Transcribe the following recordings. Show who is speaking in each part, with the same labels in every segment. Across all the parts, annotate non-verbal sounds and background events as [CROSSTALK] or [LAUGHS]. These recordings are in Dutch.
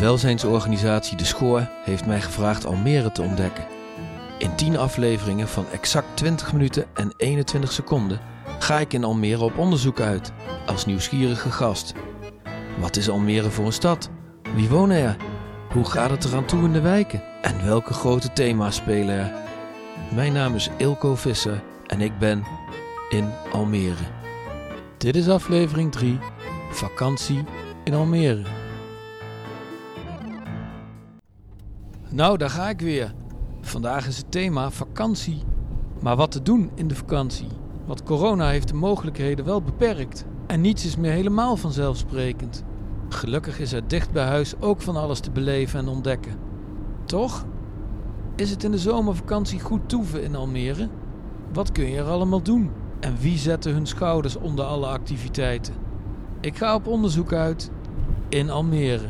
Speaker 1: Welzijnsorganisatie De Schoor heeft mij gevraagd Almere te ontdekken. In 10 afleveringen van exact 20 minuten en 21 seconden ga ik in Almere op onderzoek uit, als nieuwsgierige gast. Wat is Almere voor een stad? Wie wonen er? Hoe gaat het eraan toe in de wijken? En welke grote thema's spelen er? Mijn naam is Ilko Visser en ik ben in Almere. Dit is aflevering 3, vakantie in Almere. Nou, daar ga ik weer. Vandaag is het thema vakantie. Maar wat te doen in de vakantie? Want corona heeft de mogelijkheden wel beperkt. En niets is meer helemaal vanzelfsprekend. Gelukkig is er dicht bij huis ook van alles te beleven en ontdekken. Toch? Is het in de zomervakantie goed toeven in Almere? Wat kun je er allemaal doen? En wie zetten hun schouders onder alle activiteiten? Ik ga op onderzoek uit in Almere.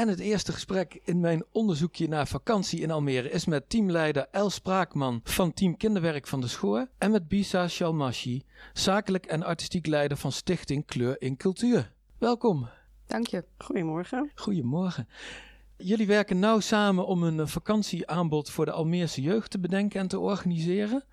Speaker 1: En het eerste gesprek in mijn onderzoekje naar vakantie in Almere is met teamleider El Spraakman van Team Kinderwerk van de Schoor en met Bisa Shalmashi, zakelijk en artistiek leider van Stichting Kleur in Cultuur. Welkom.
Speaker 2: Dank je.
Speaker 3: Goedemorgen.
Speaker 1: Goedemorgen. Jullie werken nauw samen om een vakantieaanbod voor de Almeerse jeugd te bedenken en te organiseren.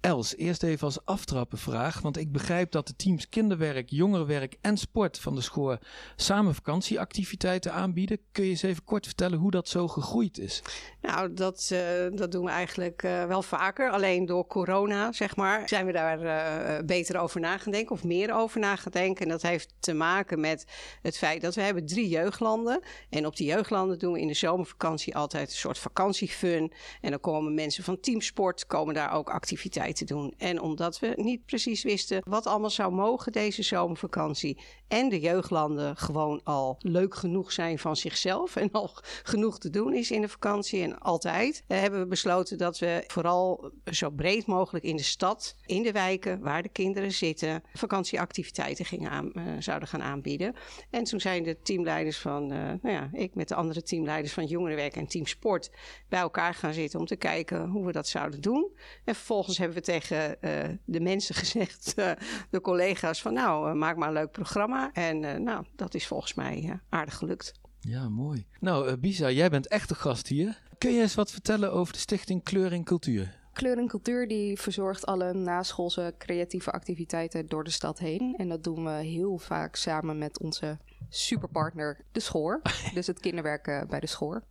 Speaker 1: Els, eerst even als aftrappenvraag, want ik begrijp dat de teams kinderwerk, jongerenwerk en sport van de school samen vakantieactiviteiten aanbieden. Kun je eens even kort vertellen hoe dat zo gegroeid is?
Speaker 3: Nou, dat, uh, dat doen we eigenlijk uh, wel vaker. Alleen door corona, zeg maar, zijn we daar uh, beter over na gaan denken of meer over na gaan denken. En dat heeft te maken met het feit dat we hebben drie jeugdlanden. En op die jeugdlanden doen we in de zomervakantie altijd een soort vakantiefun. En dan komen mensen van teamsport, komen daar ook activiteiten te doen. En omdat we niet precies wisten wat allemaal zou mogen deze zomervakantie. En de jeugdlanden gewoon al leuk genoeg zijn van zichzelf. En al genoeg te doen is in de vakantie en altijd. Uh, hebben we besloten dat we vooral zo breed mogelijk in de stad, in de wijken waar de kinderen zitten, vakantieactiviteiten gingen uh, zouden gaan aanbieden. En toen zijn de teamleiders van, uh, nou ja, ik met de andere teamleiders van Jongerenwerk en Team Sport bij elkaar gaan zitten om te kijken hoe we dat zouden doen. En vervolgens hebben we tegen uh, de mensen [LAUGHS] gezegd, uh, de collega's, van nou, uh, maak maar een leuk programma. En nou, dat is volgens mij aardig gelukt.
Speaker 1: Ja, mooi. Nou, Bisa, jij bent echt de gast hier. Kun je eens wat vertellen over de stichting Kleur in Cultuur?
Speaker 2: Kleur en Cultuur die verzorgt alle naschoolse creatieve activiteiten door de stad heen. En dat doen we heel vaak samen met onze superpartner, de Schoor. [LAUGHS] dus het kinderwerk bij de Schoor.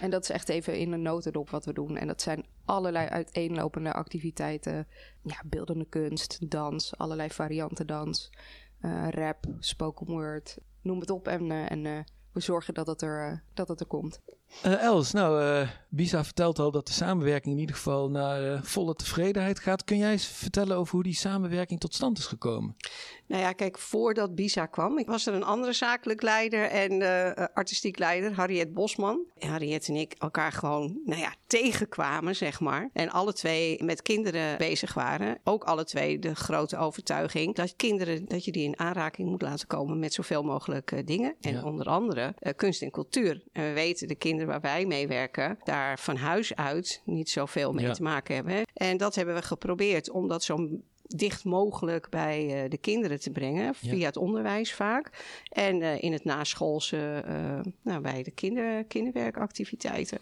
Speaker 2: En dat is echt even in een notendop wat we doen. En dat zijn allerlei uiteenlopende activiteiten. Ja, beeldende kunst, dans, allerlei varianten dans, uh, rap, spoken word, noem het op. En, uh, en uh, we zorgen dat het er, dat het er komt.
Speaker 1: Els, nou, Bisa vertelt al dat de samenwerking in ieder geval naar volle tevredenheid gaat. Kun jij eens vertellen over hoe die samenwerking tot stand is gekomen?
Speaker 3: Nou ja, kijk, voordat Bisa kwam, ik was er een andere zakelijk leider en artistiek leider, Harriet Bosman. En Harriet en ik elkaar gewoon, nou ja, tegenkwamen, zeg maar. En alle twee met kinderen bezig waren. Ook alle twee de grote overtuiging dat kinderen, dat je die in aanraking moet laten komen met zoveel mogelijk dingen. En ja. onder andere kunst en cultuur. En we weten, de kinderen waar wij mee werken, daar van huis uit niet zoveel mee ja. te maken hebben. En dat hebben we geprobeerd om dat zo dicht mogelijk bij uh, de kinderen te brengen, via ja. het onderwijs vaak. En uh, in het naschoolse, uh, nou, bij de kinder, kinderwerkactiviteiten.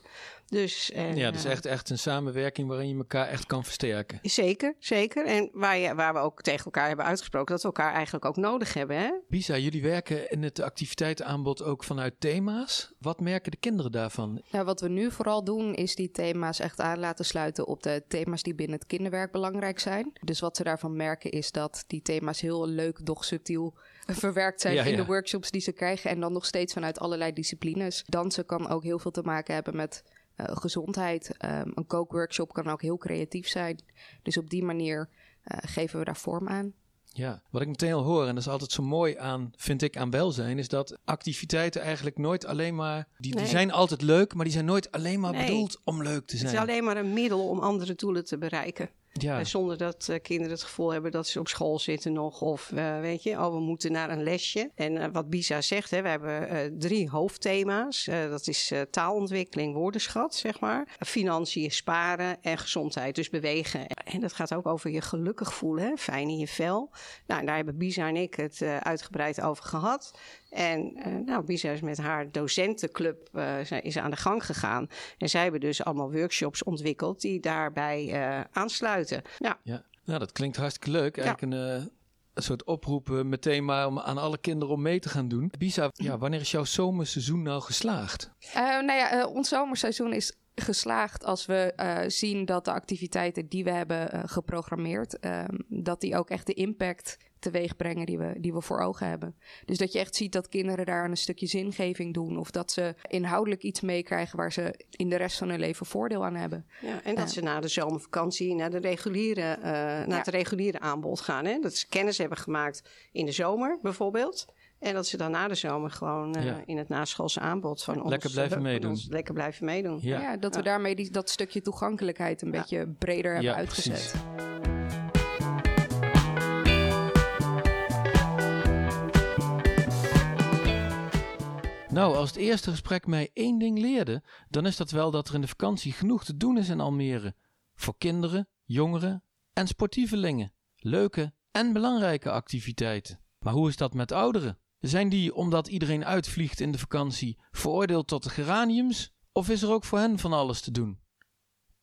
Speaker 3: Dus, en,
Speaker 1: ja, dus echt, echt een samenwerking waarin je elkaar echt kan versterken.
Speaker 3: Zeker, zeker. En waar, je, waar we ook tegen elkaar hebben uitgesproken dat we elkaar eigenlijk ook nodig hebben. Hè?
Speaker 1: Bisa, jullie werken in het activiteitenaanbod ook vanuit thema's. Wat merken de kinderen daarvan?
Speaker 2: Nou, wat we nu vooral doen is die thema's echt aan laten sluiten op de thema's die binnen het kinderwerk belangrijk zijn. Dus wat ze daarvan merken is dat die thema's heel leuk, doch subtiel verwerkt zijn ja, in ja. de workshops die ze krijgen. En dan nog steeds vanuit allerlei disciplines. Dansen kan ook heel veel te maken hebben met uh, gezondheid. Um, een kookworkshop kan ook heel creatief zijn. Dus op die manier uh, geven we daar vorm aan.
Speaker 1: Ja, wat ik meteen al hoor, en dat is altijd zo mooi aan, vind ik, aan welzijn, is dat activiteiten eigenlijk nooit alleen maar, die, nee. die zijn altijd leuk, maar die zijn nooit alleen maar nee. bedoeld om leuk te zijn.
Speaker 3: Het is alleen maar een middel om andere doelen te bereiken.
Speaker 1: Ja.
Speaker 3: Eh, zonder dat eh, kinderen het gevoel hebben dat ze op school zitten nog. Of eh, weet je, oh, we moeten naar een lesje. En wat Bisa zegt, hè, we hebben drie hoofdthema's. Dat is taalontwikkeling, woordenschat, zeg maar. Financiën, sparen en gezondheid, dus bewegen. En dat gaat ook over je gelukkig voelen, hè, fijn in je vel. Nou, daar hebben Bisa en ik het uitgebreid over gehad. En eh, nou, Bisa is met haar docentenclub eh, is aan de gang gegaan. En zij hebben dus allemaal workshops ontwikkeld die daarbij eh, aansluiten. Ja,
Speaker 1: Ja, nou, dat klinkt hartstikke leuk. Eigenlijk een, eh, een soort oproep meteen maar om aan alle kinderen om mee te gaan doen. Bisa, ja, wanneer is jouw zomerseizoen nou geslaagd?
Speaker 2: Eh, nou ja, ons zomerseizoen is geslaagd als we eh, zien dat de activiteiten die we hebben geprogrammeerd, ehm, dat die ook echt de impact teweeg brengen die we, die we voor ogen hebben. Dus dat je echt ziet dat kinderen daar een stukje zingeving doen of dat ze inhoudelijk iets meekrijgen waar ze in de rest van hun leven voordeel aan hebben.
Speaker 3: Ja, en dat ze na de zomervakantie naar, de reguliere, eh, naar
Speaker 2: Ja.
Speaker 3: het reguliere aanbod gaan. Hè? Dat ze kennis hebben gemaakt in de zomer bijvoorbeeld. En dat ze dan na de zomer gewoon eh,
Speaker 1: Ja.
Speaker 3: in het naschoolse aanbod van ons...
Speaker 1: Lekker blijven
Speaker 3: eh, van
Speaker 1: meedoen.
Speaker 3: ons lekker blijven meedoen.
Speaker 1: Ja.
Speaker 2: Ja, dat we daarmee die, dat stukje toegankelijkheid een
Speaker 3: Ja.
Speaker 2: beetje breder hebben
Speaker 1: Ja,
Speaker 2: uitgezet.
Speaker 1: precies. Nou, als het eerste gesprek mij één ding leerde, dan is dat wel dat er in de vakantie genoeg te doen is in Almere. Voor kinderen, jongeren en sportievelingen. Leuke en belangrijke activiteiten. Maar hoe is dat met ouderen? Zijn die, omdat iedereen uitvliegt in de vakantie, veroordeeld tot de geraniums? Of is er ook voor hen van alles te doen?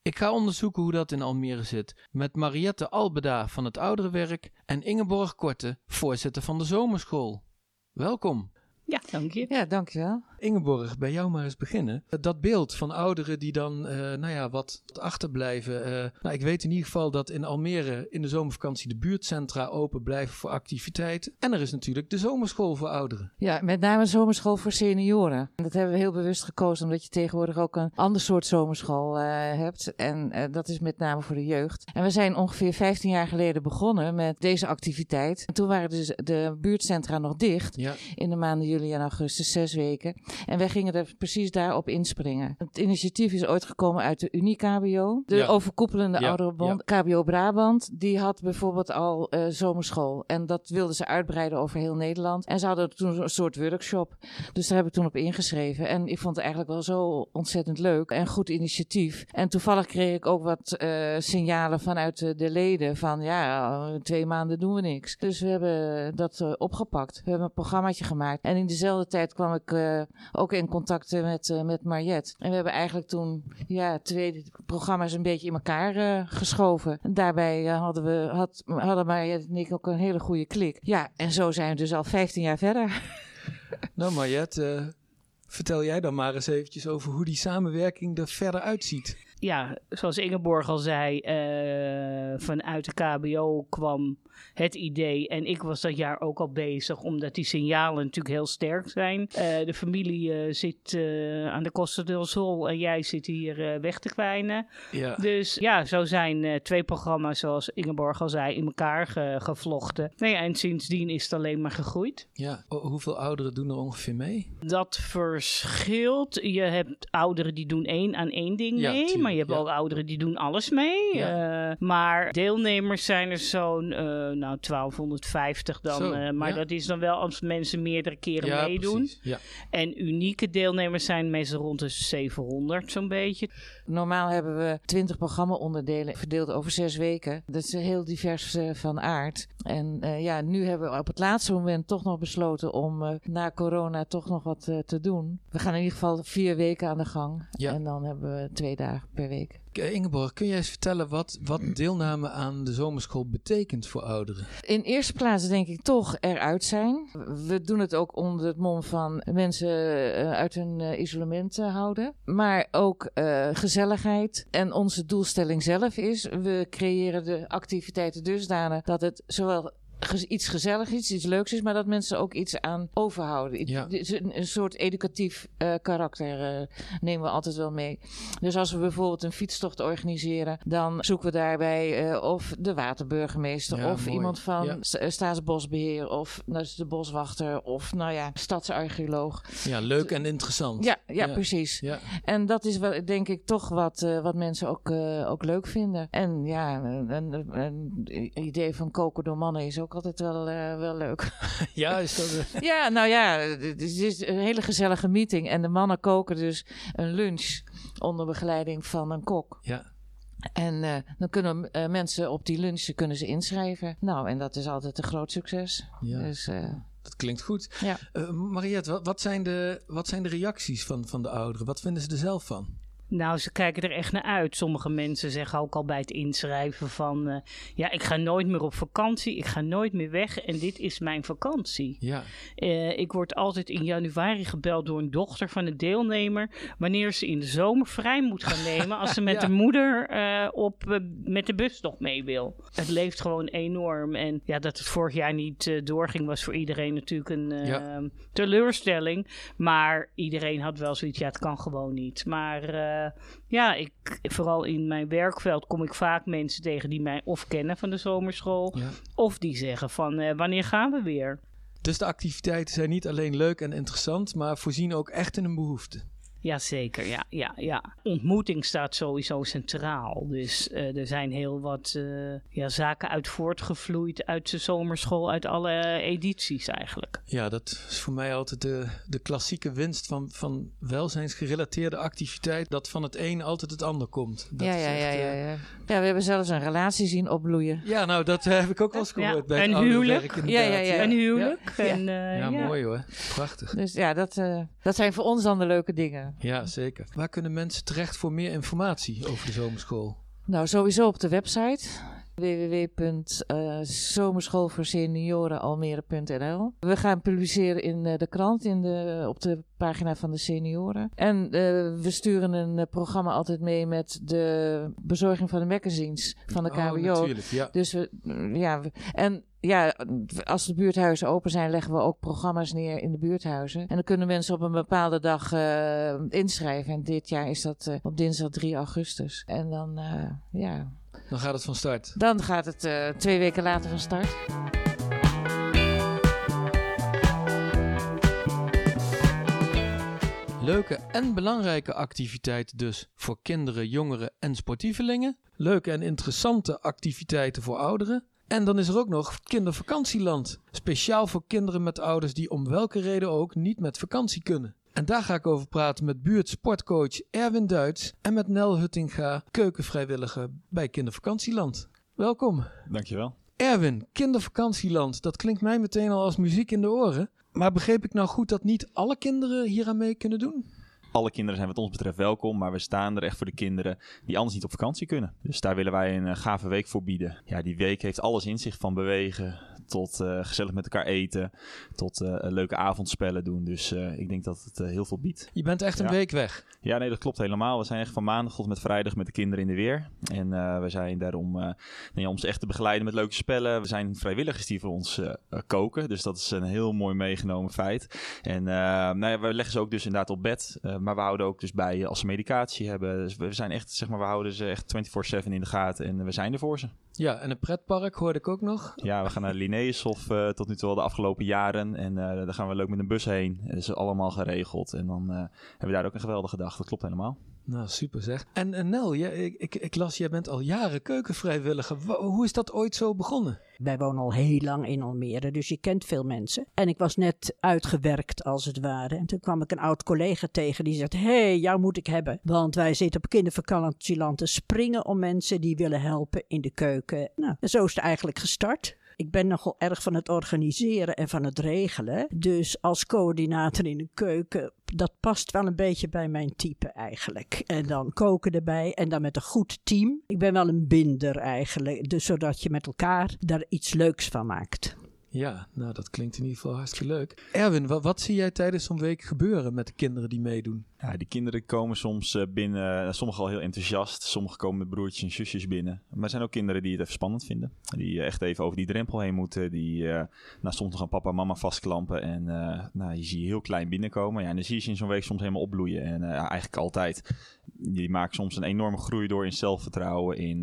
Speaker 1: Ik ga onderzoeken hoe dat in Almere zit met Mariette Albeda van het Ouderenwerk en Ingeborg Korte, voorzitter van de zomerschool. Welkom.
Speaker 4: Ja, dank je.
Speaker 5: Ja, dankjewel.
Speaker 1: Ingeborg, bij jou maar eens beginnen. Dat beeld van ouderen die dan, eh, nou ja, wat achterblijven. eh, nou, ik weet in ieder geval dat in Almere in de zomervakantie de buurtcentra open blijven voor activiteiten. En er is natuurlijk de zomerschool voor ouderen.
Speaker 5: Ja, met name zomerschool voor senioren. Dat hebben we heel bewust gekozen, omdat je tegenwoordig ook een ander soort zomerschool eh, hebt. En eh, dat is met name voor de jeugd. En we zijn ongeveer 15 jaar geleden begonnen met deze activiteit. En toen waren dus de buurtcentra nog dicht.
Speaker 1: Ja,
Speaker 5: in de maanden juli en augustus, zes weken. En wij gingen er precies daarop inspringen. Het initiatief is ooit gekomen uit de Unie-KBO, de
Speaker 1: Ja. Ja,
Speaker 5: overkoepelende ouderenbond. KBO Brabant, die had bijvoorbeeld al eh, zomerschool. En dat wilden ze uitbreiden over heel Nederland. En ze hadden toen een soort workshop. Dus daar heb ik toen op ingeschreven. En ik vond het eigenlijk wel zo ontzettend leuk en goed initiatief. En toevallig kreeg ik ook wat eh, signalen vanuit de, de leden van ja, twee maanden doen we niks. Dus we hebben dat eh, opgepakt. We hebben een programmaatje gemaakt. En in dezelfde tijd kwam ik ook in contact met, eh, met Mariette. En we hebben eigenlijk toen ja, twee programma's een beetje in elkaar eh, geschoven. En daarbij eh, hadden we had, hadden Mariette en ik ook een hele goede klik. Ja, en zo zijn we dus al 15 jaar verder. [LAUGHS]
Speaker 1: nou Mariette, eh, vertel jij dan maar eens eventjes over hoe die samenwerking er verder uitziet.
Speaker 4: Ja, zoals Ingeborg al zei, eh, vanuit de KBO kwam het idee. En ik was dat jaar ook al bezig, omdat die signalen natuurlijk heel sterk zijn. Eh, de familie eh, zit eh, aan de Costa del Sol en jij zit hier weg te kwijnen.
Speaker 1: Ja,
Speaker 4: Dus ja, zo zijn twee programma's, zoals Ingeborg al zei, in elkaar ge- gevlochten. Nee, en sindsdien is het alleen maar gegroeid.
Speaker 1: ja. O- hoeveel ouderen doen er ongeveer mee?
Speaker 4: Dat verschilt. Je hebt ouderen die doen één aan één ding
Speaker 1: Ja,
Speaker 4: mee.
Speaker 1: tuurlijk,
Speaker 4: maar je hebt
Speaker 1: ja.
Speaker 4: ook ouderen die doen alles mee.
Speaker 1: Ja.
Speaker 4: Maar deelnemers zijn er zo'n nou, 1250 dan.
Speaker 1: Zo,
Speaker 4: eh, maar
Speaker 1: ja.
Speaker 4: dat is dan wel als mensen meerdere keren
Speaker 1: ja,
Speaker 4: meedoen.
Speaker 1: precies. Ja.
Speaker 4: En unieke deelnemers zijn meestal rond de 700 zo'n beetje.
Speaker 5: Normaal hebben we 20 programma-onderdelen verdeeld over zes weken. Dat is heel divers eh, van aard. En eh, ja, nu hebben we op het laatste moment toch nog besloten om eh, na corona toch nog wat te doen. We gaan in ieder geval vier weken aan de gang.
Speaker 1: Ja.
Speaker 5: En dan hebben we twee dagen per week.
Speaker 1: Ingeborg, kun jij eens vertellen wat, wat deelname aan de zomerschool betekent voor ouderen?
Speaker 5: In eerste plaats denk ik toch eruit zijn. We doen het ook onder het mom van mensen uit hun isolement houden. Maar ook eh, gezelligheid. En onze doelstelling zelf is, we creëren de activiteiten dusdanig dat het zowel iets gezellig is, iets leuks is, maar dat mensen ook iets aan overhouden.
Speaker 1: Ja.
Speaker 5: Een, een, soort educatief uh, karakter uh, nemen we altijd wel mee. Dus als we bijvoorbeeld een fietstocht organiseren, dan zoeken we daarbij uh, of de waterburgemeester
Speaker 1: ja,
Speaker 5: of
Speaker 1: mooi.
Speaker 5: iemand van
Speaker 1: Ja.
Speaker 5: Staatsbosbeheer of dus de boswachter of nou ja, stadsarcheoloog.
Speaker 1: Ja, leuk en interessant.
Speaker 5: Ja,
Speaker 1: ja,
Speaker 5: precies.
Speaker 1: Ja.
Speaker 5: En dat is wel, denk ik toch wat, eh, wat mensen ook, eh, ook leuk vinden. En ja, een, een, een idee van koken door mannen is ook altijd wel, eh, wel leuk. [LAUGHS]
Speaker 1: Ja, is dat... eh,
Speaker 5: ja, nou ja, het is, het is een hele gezellige meeting. En de mannen koken dus een lunch onder begeleiding van een kok.
Speaker 1: ja.
Speaker 5: En eh, dan kunnen mensen op die lunch kunnen ze inschrijven. Nou, en dat is altijd een groot succes.
Speaker 1: Ja.
Speaker 5: Dus
Speaker 1: Dat klinkt goed.
Speaker 5: ja.
Speaker 1: Mariette, wat, wat, zijn de, wat zijn de reacties van, van de ouderen? Wat vinden ze er zelf van?
Speaker 4: Nou, ze kijken er echt naar uit. Sommige mensen zeggen ook al bij het inschrijven van... eh, ja, ik ga nooit meer op vakantie, ik ga nooit meer weg en dit is mijn vakantie.
Speaker 1: Ja,
Speaker 4: Eh, ik word altijd in januari gebeld door een dochter van een deelnemer... wanneer ze in de zomer vrij moet gaan [LAUGHS] nemen... als ze met
Speaker 1: Ja.
Speaker 4: de moeder eh, op, met de bus nog mee wil. Het leeft gewoon enorm. En ja, dat het vorig jaar niet doorging... was voor iedereen natuurlijk een eh,
Speaker 1: Ja.
Speaker 4: teleurstelling. Maar iedereen had wel zoiets, ja, het kan gewoon niet. Maar ja, ik, vooral in mijn werkveld kom ik vaak mensen tegen... die mij of kennen van de zomerschool...
Speaker 1: ja.
Speaker 4: of die zeggen van, eh, wanneer gaan we weer?
Speaker 1: Dus de activiteiten zijn niet alleen leuk en interessant, maar voorzien ook echt in een behoefte.
Speaker 4: Jazeker, ja, ja, ja. Ontmoeting staat sowieso centraal. Dus eh, er zijn heel wat eh, ja, zaken uit voortgevloeid uit de zomerschool, uit alle edities eigenlijk.
Speaker 1: Ja, dat is voor mij altijd de, de klassieke winst van, van welzijnsgerelateerde activiteit. Dat van het een altijd het ander komt. Dat
Speaker 5: ja, ja,
Speaker 1: echt,
Speaker 5: ja,
Speaker 1: eh,
Speaker 5: ja, ja. Ja, we hebben zelfs een relatie zien opbloeien.
Speaker 1: Ja, nou, dat heb ik ook wel eens
Speaker 4: Ja,
Speaker 1: gehoord bij het
Speaker 4: een huwelijk.
Speaker 1: inderdaad.
Speaker 5: Ja, ja, ja.
Speaker 4: Een huwelijk.
Speaker 5: Ja.
Speaker 4: En, eh,
Speaker 1: Ja,
Speaker 4: ja.
Speaker 1: mooi hoor. Prachtig.
Speaker 5: Dus ja, dat, eh, dat zijn voor ons dan de leuke dingen.
Speaker 1: Ja, zeker. Waar kunnen mensen terecht voor meer informatie over de zomerschool?
Speaker 5: Nou, sowieso op de website www.zomerschoolvoorseniorenalmere.nl We gaan publiceren in eh, de krant, in de, op de pagina van de senioren. En eh, we sturen een eh, programma altijd mee met de bezorging van de magazines van de
Speaker 1: Oh,
Speaker 5: KBO.
Speaker 1: natuurlijk, ja.
Speaker 5: Dus we, ja, we- en ja, als de buurthuizen open zijn, leggen we ook programma's neer in de buurthuizen. En dan kunnen mensen op een bepaalde dag eh, inschrijven. En dit jaar is dat eh, op dinsdag 3 augustus. En dan, eh, ja,
Speaker 1: Dan gaat het van start.
Speaker 5: dan gaat het eh, twee weken later van start.
Speaker 1: Leuke en belangrijke activiteiten dus voor kinderen, jongeren en sportievelingen. Leuke en interessante activiteiten voor ouderen. En dan is er ook nog kindervakantieland. Speciaal voor kinderen met ouders die om welke reden ook niet met vakantie kunnen. En daar ga ik over praten met buurtsportcoach Erwin Duits en met Nel Huttinga, keukenvrijwilliger bij Kindervakantieland. Welkom.
Speaker 6: Dankjewel.
Speaker 1: Erwin, kindervakantieland, dat klinkt mij meteen al als muziek in de oren. Maar begreep ik nou goed dat niet alle kinderen hier aan mee kunnen doen?
Speaker 6: Alle kinderen zijn wat ons betreft welkom, maar we staan er echt voor de kinderen die anders niet op vakantie kunnen. Dus daar willen wij een eh, gave week voor bieden. Ja, die week heeft alles in zich van bewegen tot eh, gezellig met elkaar eten, tot eh, leuke avondspellen doen. Dus eh, ik denk dat het heel veel biedt.
Speaker 1: Je bent echt een
Speaker 6: Ja.
Speaker 1: week weg.
Speaker 6: Ja, nee, dat klopt helemaal. We zijn echt van maandag tot met vrijdag met de kinderen in de weer. En we zijn daarom eh, nou om ze echt te begeleiden met leuke spellen. We zijn vrijwilligers die voor ons koken. Dus dat is een heel mooi meegenomen feit. En nou ja, we leggen ze ook dus inderdaad op bed. Maar we houden ook dus bij als ze medicatie hebben. Dus we zijn echt, zeg maar, we houden ze echt 24-7 in de gaten. En we zijn er voor ze.
Speaker 1: Ja, en een pretpark hoorde ik ook nog.
Speaker 6: Ja, we gaan naar Of eh, tot nu toe al de afgelopen jaren. En eh daar gaan we leuk met een bus heen. Dat is allemaal geregeld. En dan eh, hebben we daar ook een geweldige dag. Dat klopt helemaal.
Speaker 1: Nou, super zeg. En, en Nel, jij- ik, ik, ik las, jij bent al jaren keukenvrijwilliger. Hoe is dat ooit zo begonnen?
Speaker 7: Wij wonen al heel lang in Almere, dus je kent veel mensen. En ik was net uitgewerkt, als het ware. En toen kwam ik een oud collega tegen die zegt: Hé, hey, jou moet ik hebben. Want wij zitten op kindervakantieland te springen om mensen die willen helpen in de keuken. Nou, en zo is het eigenlijk gestart. Ik ben nogal erg van het organiseren en van het regelen. Dus als coördinator in een keuken, dat past wel een beetje bij mijn type eigenlijk. En dan koken erbij en dan met een goed team. Ik ben wel een binder eigenlijk, dus zodat je met elkaar daar iets leuks van maakt.
Speaker 1: Ja, nou dat klinkt in ieder geval hartstikke leuk. Erwin, wat, wat zie jij tijdens zo'n week gebeuren met de kinderen die meedoen?
Speaker 6: Ja, die kinderen komen soms uh, binnen, uh, sommigen al heel enthousiast, sommigen komen met broertjes en zusjes binnen. Maar er zijn ook kinderen die het even spannend vinden. Die uh, echt even over die drempel heen moeten, die nou, soms nog aan papa en mama vastklampen. En nou, je ziet je heel klein binnenkomen. Ja, en dan zie je ze in zo'n week soms helemaal opbloeien. En eigenlijk altijd. Die maken soms een enorme groei door in zelfvertrouwen, in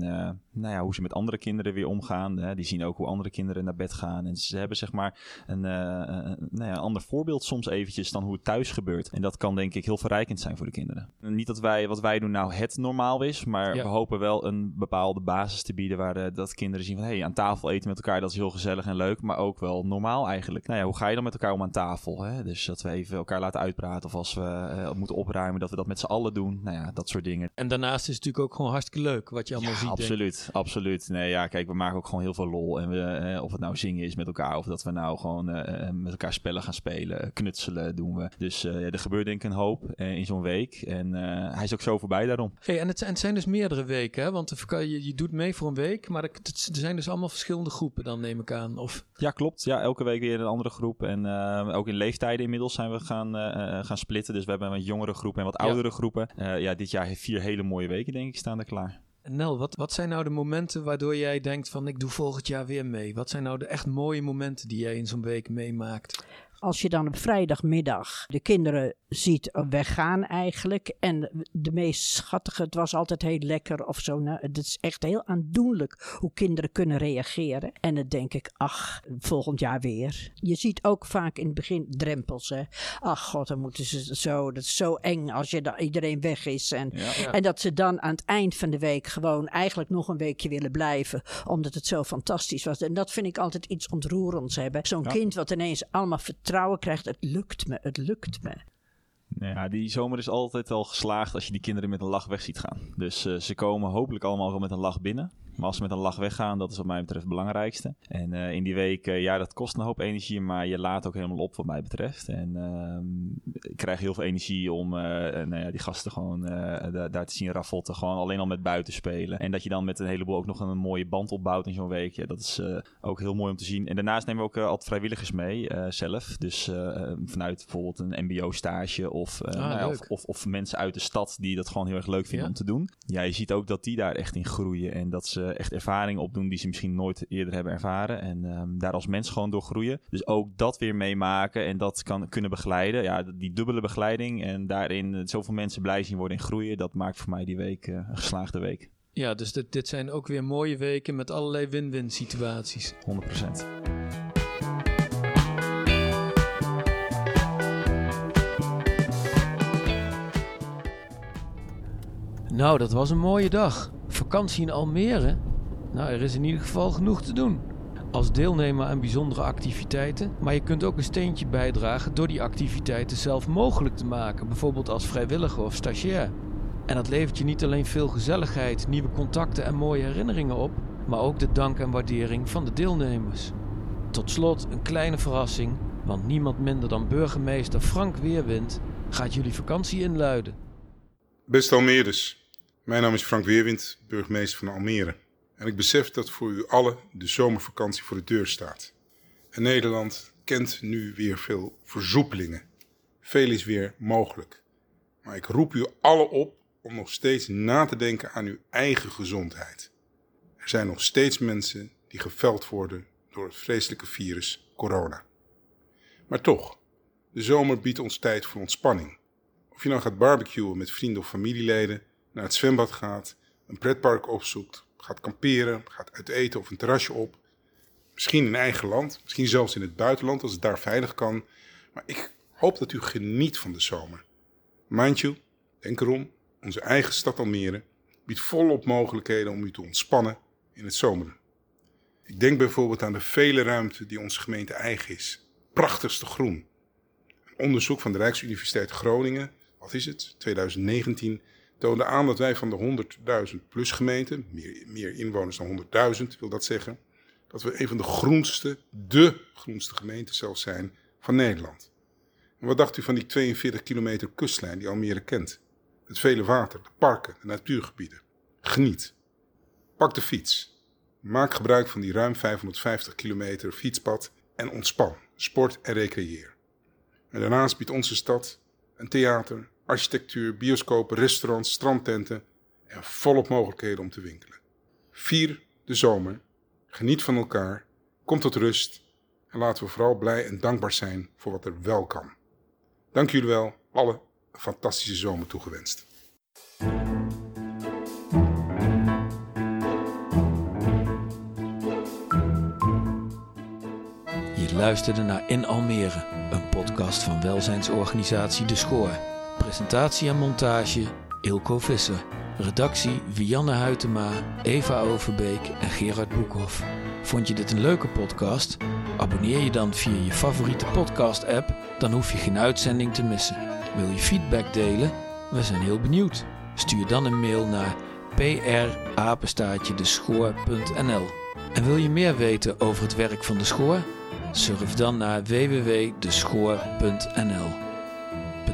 Speaker 6: nou ja, hoe ze met andere kinderen weer omgaan. Hè. Die zien ook hoe andere kinderen naar bed gaan. En ze hebben zeg maar een, een nou ja, ander voorbeeld soms eventjes dan hoe het thuis gebeurt. En dat kan denk ik heel verrijkend zijn voor de kinderen. Niet dat wij wat wij doen nou het normaal is, maar we hopen wel een bepaalde basis te bieden waar de, dat kinderen zien van hé, hey, aan tafel eten met elkaar, dat is heel gezellig en leuk, maar ook wel normaal eigenlijk. Nou ja, hoe ga je dan met elkaar om aan tafel? Hè? Dus dat we even elkaar laten uitpraten of als we uh, moeten opruimen, dat we dat met z'n allen doen. Nou ja, dat soort dingen.
Speaker 1: En daarnaast is het natuurlijk ook gewoon hartstikke leuk wat je allemaal
Speaker 6: ja,
Speaker 1: ziet.
Speaker 6: Absoluut, absoluut. Nee, ja, kijk, we maken ook gewoon heel veel lol. En we, uh, of het nou zingen is met elkaar, of dat we nou gewoon uh, met elkaar spellen gaan spelen, knutselen doen we. Dus ja, er gebeurt denk ik een hoop in zo'n week. En uh, hij is ook zo voorbij daarom.
Speaker 1: Hey, en, het, en het zijn dus meerdere weken, hè? want je, je doet mee voor een week, maar er zijn dus allemaal verschillende groepen dan, neem ik aan. Of...
Speaker 6: Ja, klopt. Ja, elke week weer een andere groep. En uh, ook in leeftijden inmiddels zijn we gaan, gaan splitten. Dus we hebben een jongere groep en wat oudere ja. groepen. ja, dit jaar heeft vier hele mooie weken, denk ik, staan er klaar.
Speaker 1: Nel, wat, wat zijn nou de momenten waardoor jij denkt van ik doe volgend jaar weer mee? Wat zijn nou de echt mooie momenten die jij in zo'n week meemaakt?
Speaker 7: Als je dan op vrijdagmiddag de kinderen ziet weggaan eigenlijk. En de meest schattige, het was altijd heel lekker of zo. Nou, het is echt heel aandoenlijk hoe kinderen kunnen reageren. En dan denk ik, ach, volgend jaar weer. Je ziet ook vaak in het begin drempels. Hè. Ach god, dan moeten ze zo. Dat is zo eng als je dan, iedereen weg is. En, ja, ja. en dat ze dan aan het eind van de week gewoon eigenlijk nog een weekje willen blijven. Omdat het zo fantastisch was. En dat vind ik altijd iets ontroerends hebben. Zo'n ja. kind wat ineens allemaal vertrouwen krijgt. Het lukt me, het lukt me.
Speaker 6: Ja, die zomer is altijd al geslaagd als je die kinderen met een lach weg ziet gaan. Dus uh, ze komen hopelijk allemaal wel met een lach binnen. Maar als ze met een lach weggaan, dat is wat mij betreft het belangrijkste. En uh, in die week, uh, ja, dat kost een hoop energie, maar je laat ook helemaal op wat mij betreft. En uh, ik krijg heel veel energie om nou ja, die gasten gewoon da daar te zien raffotten. Gewoon alleen al met buiten spelen. En dat je dan met een heleboel ook nog een, mooie band opbouwt in zo'n week. Ja, dat is ook heel mooi om te zien. En daarnaast nemen we ook altijd vrijwilligers mee zelf. Dus vanuit bijvoorbeeld een mbo-stage of, ah, nou of, of, of, mensen uit de stad die dat gewoon heel erg leuk vinden ja. om te doen. Ja, je ziet ook dat die daar echt in groeien en dat ze echt ervaring opdoen die ze misschien nooit eerder hebben ervaren. En um, daar als mens gewoon door groeien. Dus ook dat weer meemaken en dat kan, kunnen begeleiden. Ja, die dubbele begeleiding en daarin zoveel mensen blij zien worden en groeien. Dat maakt voor mij die week uh, een geslaagde week.
Speaker 1: Ja, dus dit, dit zijn ook weer mooie weken met allerlei win-win situaties.
Speaker 6: 100 procent.
Speaker 1: Nou, dat was een mooie dag. Vakantie in Almere? Nou, er is in ieder geval genoeg te doen. Als deelnemer aan bijzondere activiteiten, maar je kunt ook een steentje bijdragen door die activiteiten zelf mogelijk te maken, bijvoorbeeld als vrijwilliger of stagiair. En dat levert je niet alleen veel gezelligheid, nieuwe contacten en mooie herinneringen op, maar ook de dank en waardering van de deelnemers. Tot slot een kleine verrassing, want niemand minder dan burgemeester Frank Weerwind gaat jullie vakantie inluiden.
Speaker 8: Beste Almeerders, mijn naam is Frank Weerwind, burgemeester van Almere. En ik besef dat voor u allen de zomervakantie voor de deur staat. En Nederland kent nu weer veel versoepelingen. Veel is weer mogelijk. Maar ik roep u allen op om nog steeds na te denken aan uw eigen gezondheid. Er zijn nog steeds mensen die geveld worden door het vreselijke virus corona. Maar toch, de zomer biedt ons tijd voor ontspanning. Of je nou gaat barbecuen met vrienden of familieleden naar het zwembad gaat, een pretpark opzoekt, gaat kamperen, gaat uit eten of een terrasje op. Misschien in eigen land, misschien zelfs in het buitenland als het daar veilig kan. Maar ik hoop dat u geniet van de zomer. Mind you, denk erom, onze eigen stad Almere biedt volop mogelijkheden om u te ontspannen in het zomeren. Ik denk bijvoorbeeld aan de vele ruimte die onze gemeente eigen is. Prachtigste groen. Een onderzoek van de Rijksuniversiteit Groningen, wat is het, 2019, toonde aan dat wij van de 100.000 plus gemeenten, meer, meer inwoners dan 100.000 wil dat zeggen, dat we een van de groenste, de groenste gemeenten zelfs zijn van Nederland. En wat dacht u van die 42 kilometer kustlijn die Almere kent? Het vele water, de parken, de natuurgebieden. Geniet. Pak de fiets. Maak gebruik van die ruim 550 kilometer fietspad en ontspan, sport en recreëer. En daarnaast biedt onze stad een theater, architectuur, bioscopen, restaurants, strandtenten en volop mogelijkheden om te winkelen. Vier de zomer, geniet van elkaar, kom tot rust en laten we vooral blij en dankbaar zijn voor wat er wel kan. Dank jullie wel, alle een fantastische zomer toegewenst.
Speaker 1: Je luisterde naar In Almere, een podcast van welzijnsorganisatie De Schoor. Presentatie en montage Ilko Visser. Redactie Vianne Huytema, Eva Overbeek en Gerard Boekhoff. Vond je dit een leuke podcast? Abonneer je dan via je favoriete podcast-app, dan hoef je geen uitzending te missen. Wil je feedback delen? We zijn heel benieuwd. Stuur dan een mail naar prapenstaatjedeschoor.nl. En wil je meer weten over het werk van de Schoor? Surf dan naar www.deschoor.nl.